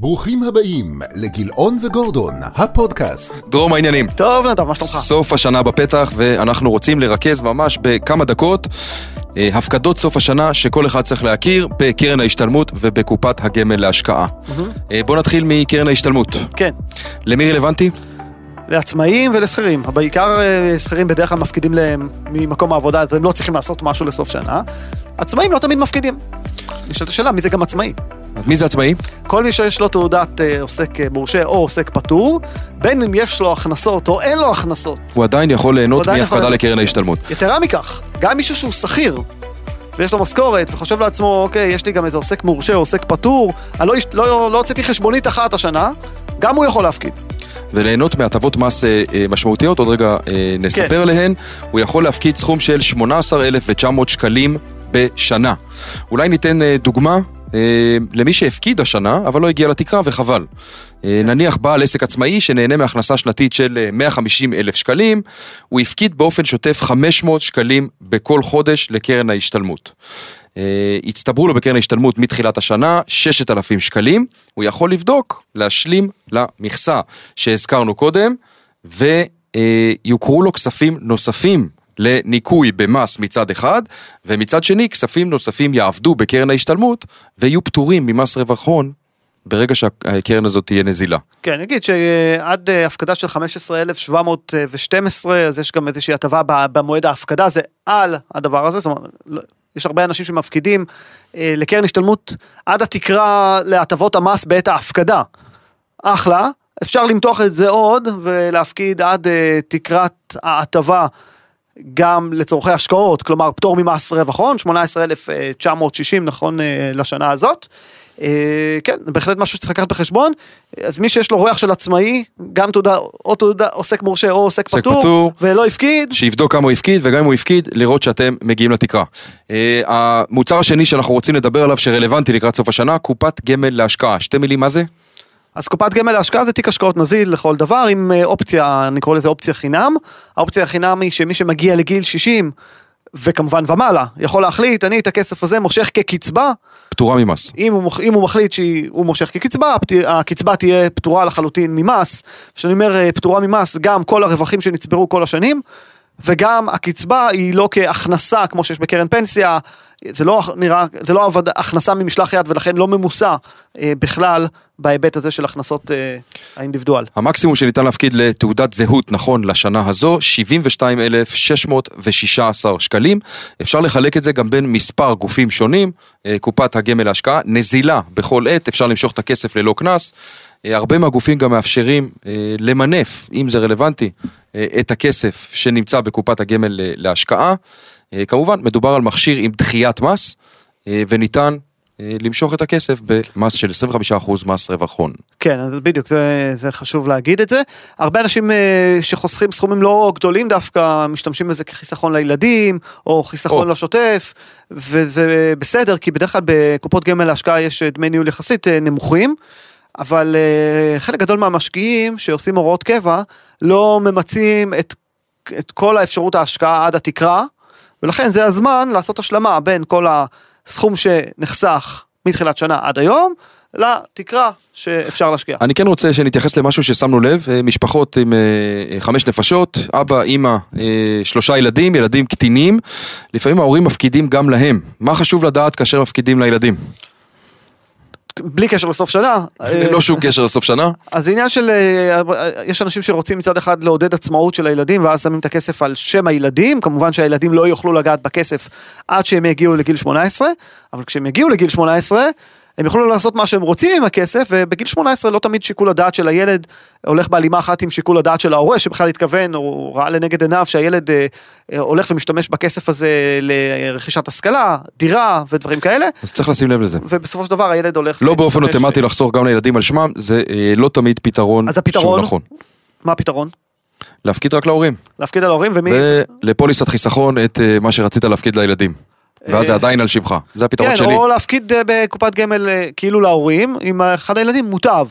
ברוכים הבאים לגילאון וגורדון, הפודקאסט. דרום העניינים. טוב נדב, מה שלומך? סוף השנה בפתח ואנחנו רוצים לרכז ממש בכמה דקות אה, הפקדות סוף השנה שכל אחד צריך להכיר בקרן ההשתלמות ובקופת הגמל להשקעה. אה, בואו נתחיל מקרן ההשתלמות. כן, למי רלוונטי? לעצמאים ולשכירים. בעיקר אה, שכירים בדרך כלל מפקידים להם ממקום העבודה, אז הם לא צריכים לעשות משהו לסוף שנה. עצמאים לא תמיד מפקידים. נשאלת השאלה, מי זה גם עצמאי? מי זה עצמאי? כל מי שיש לו תעודת אה, עוסק אה, מורשה או עוסק פטור, בין אם יש לו הכנסות או אין לו הכנסות. הוא עדיין יכול ליהנות הוא עדיין יכול מהפקדה ליהנות. לקרן ההשתלמות. יתרה מכך, גם מישהו שהוא שכיר, ויש לו משכורת, וחושב לעצמו, אוקיי, יש לי גם איזה עוסק מורשה או עוסק פטור, אני לא, הש- לא, לא הוצאתי חשבונית אחת השנה, גם הוא יכול להפקיד. וליהנות מהטבות מס אה, אה, משמעותיות, עוד רגע אה, נספר כן. עליהן, הוא יכול להפקיד סכום של 18,900 שקלים בשנה. אולי ניתן אה, דוגמה למי שהפקיד השנה, אבל לא הגיע לתקרה וחבל. אה, נניח בעל עסק עצמאי שנהנה מהכנסה שנתית של אה, 150 אלף שקלים, הוא הפקיד באופן שוטף 500 שקלים בכל חודש לקרן ההשתלמות. אה, הצטברו לו בקרן ההשתלמות מתחילת השנה 6,000 שקלים, הוא יכול לבדוק, להשלים למכסה שהזכרנו קודם, ויוכרו לו כספים נוספים לניכוי במס מצד אחד, ומצד שני כספים נוספים יעבדו בקרן ההשתלמות ויהיו פטורים ממס רווח הון ברגע שהקרן הזאת תהיה נזילה. כן, אני אגיד שעד אה, הפקדה של 15,712, אז יש גם איזושהי הטבה במועד ההפקדה, זה על הדבר הזה, זאת אומרת, לא- יש הרבה אנשים שמפקידים אה, לקרן השתלמות עד התקרה להטבות המס בעת ההפקדה. אחלה, אפשר למתוח את זה עוד ולהפקיד עד אה, תקרת ההטבה גם לצורכי השקעות, כלומר פטור ממס רווח הון, 18,960 נכון אה, לשנה הזאת. אה, כן, בהחלט משהו שצריך לקחת בחשבון. אז מי שיש לו רווח של עצמאי, גם תעודה, או תעודה עוסק מורשה או עוסק פטור, פטור. ולא הפקיד, שיבדוק כמה הוא הפקיד, וגם אם הוא הפקיד, לראות שאתם מגיעים לתקרה. אה, המוצר השני שאנחנו רוצים לדבר עליו, שרלוונטי לקראת סוף השנה, קופת גמל להשקעה. שתי מילים, מה זה? אז קופת גמל להשקעה זה תיק השקעות נזיל לכל דבר עם אה, אופציה, אני קורא לזה אופציה חינם. האופציה החינם היא שמי שמגיע לגיל 60 וכמובן ומעלה יכול להחליט אני את הכסף הזה מושך כקצבה פטורה ממס. אם הוא, אם הוא מחליט שהוא מושך כקצבה, הקצבה תהיה פטורה לחלוטין ממס. כשאני אומר אה, פטורה ממס, גם כל הרווחים שנצברו כל השנים, וגם הקצבה היא לא כהכנסה כמו שיש בקרן פנסיה, זה לא נראה, זה לא עבד, הכנסה ממשלח יד ולכן לא ממוסה אה, בכלל בהיבט הזה של הכנסות אה, האינדיבידואל. המקסימום שניתן להפקיד לתעודת זהות נכון לשנה הזו, 72,616 שקלים. אפשר לחלק את זה גם בין מספר גופים שונים, אה, קופת הגמל להשקעה, נזילה בכל עת, אפשר למשוך את הכסף ללא קנס. אה, הרבה מהגופים גם מאפשרים אה, למנף, אם זה רלוונטי, אה, את הכסף שנמצא בקופת הגמל להשקעה. אה, כמובן, מדובר על מכשיר עם דחיית מס, אה, וניתן אה, למשוך את הכסף במס של 25% מס רווח הון. כן, אז בדיוק, זה, זה חשוב להגיד את זה. הרבה אנשים שחוסכים סכומים לא גדולים דווקא, משתמשים בזה כחיסכון לילדים, או חיסכון או. לשוטף, וזה בסדר, כי בדרך כלל בקופות גמל להשקעה יש דמי ניהול יחסית נמוכים, אבל חלק גדול מהמשקיעים שעושים הוראות קבע, לא ממצים את, את כל האפשרות ההשקעה עד התקרה, ולכן זה הזמן לעשות השלמה בין כל הסכום שנחסך מתחילת שנה עד היום, לתקרה שאפשר להשקיע. אני כן רוצה שנתייחס למשהו ששמנו לב, אה, משפחות עם אה, אה, חמש נפשות, אבא, אימא, שלושה ילדים, ילדים קטינים, לפעמים ההורים מפקידים גם להם. מה חשוב לדעת כאשר מפקידים לילדים? בלי קשר לסוף שנה. אה, ללא שום קשר לסוף שנה. אז זה עניין של, אה, יש אנשים שרוצים מצד אחד לעודד עצמאות של הילדים ואז שמים את הכסף על שם הילדים, כמובן שהילדים לא יוכלו לגעת בכסף עד שהם יגיעו לגיל 18, אבל כשהם יגיעו לגיל 18, הם יוכלו לעשות מה שהם רוצים עם הכסף, ובגיל 18 לא תמיד שיקול הדעת של הילד הולך בהלימה אחת עם שיקול הדעת של ההורה שבכלל התכוון, הוא ראה לנגד עיניו שהילד אה, אה, הולך ומשתמש בכסף הזה לרכישת השכלה, דירה ודברים כאלה, אז צריך לשים לב לזה. ובסופו של דבר הילד הולך... לא באופן אוטומטי לחסוך גם לילדים על שמם, זה אה, לא תמיד פתרון הפתרון? שהוא נכון. מה הפתרון? להפקיד רק להורים, להפקיד על ההורים ומי... ולפוליסת חיסכון את אה, מה שרצית להפקיד לילדים. ואז זה אה, עדיין על שמך, זה הפתרון כן, שלי. או להפקיד אה, בקופת גמל אה, כאילו להורים, עם אחד הילדים מוטב.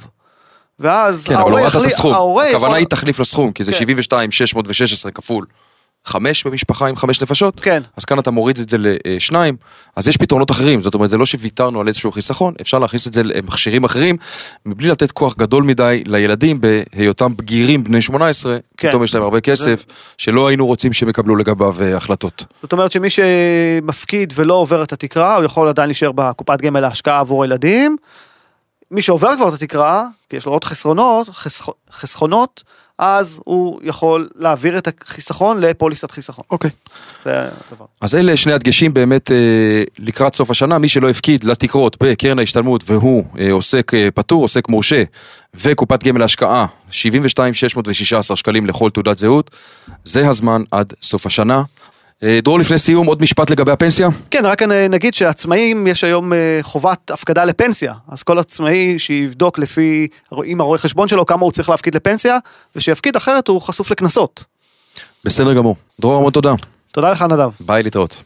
ואז כן, ההורה יחליט. ההורה יכול... הכוונה היא תחליף לסכום, כי זה כן. 72, 616 כפול חמש במשפחה עם חמש נפשות, כן. אז כאן אתה מוריד את זה לשניים, אז יש פתרונות אחרים, זאת אומרת זה לא שוויתרנו על איזשהו חיסכון, אפשר להכניס את זה למכשירים אחרים, מבלי לתת כוח גדול מדי לילדים בהיותם בגירים בני 18, כן. פתאום יש להם הרבה כסף, שלא היינו רוצים שהם יקבלו לגביו אה, החלטות. זאת אומרת שמי שמפקיד ולא עובר את התקרה, הוא יכול עדיין להישאר בקופת גמל להשקעה עבור הילדים. מי שעובר כבר את התקרה, כי יש לו עוד חסרונות, חסכ... חסכונות, אז הוא יכול להעביר את החיסכון לפוליסת חיסכון. אוקיי. זה הדבר. אז אלה שני הדגשים באמת אה, לקראת סוף השנה, מי שלא הפקיד לתקרות בקרן ההשתלמות והוא אה, עוסק אה, פטור, עוסק מורשה וקופת גמל להשקעה, 72,616 שקלים לכל תעודת זהות, זה הזמן עד סוף השנה. אה, דרור לפני סיום עוד משפט לגבי הפנסיה? כן, רק נגיד שעצמאים יש היום אה, חובת הפקדה לפנסיה, אז כל עצמאי שיבדוק לפי, עם הרואה חשבון שלו כמה הוא צריך להפקיד לפנסיה, ושיפקיד אחרת הוא חשוף לקנסות. בסדר גמור. דרור המון תודה. תודה לך נדב. ביי להתראות.